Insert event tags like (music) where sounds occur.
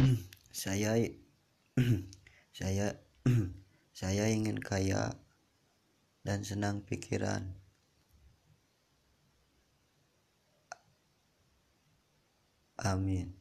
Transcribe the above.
(clears throat) saya (clears throat) saya (clears throat) saya ingin kaya dan senang pikiran. Amin.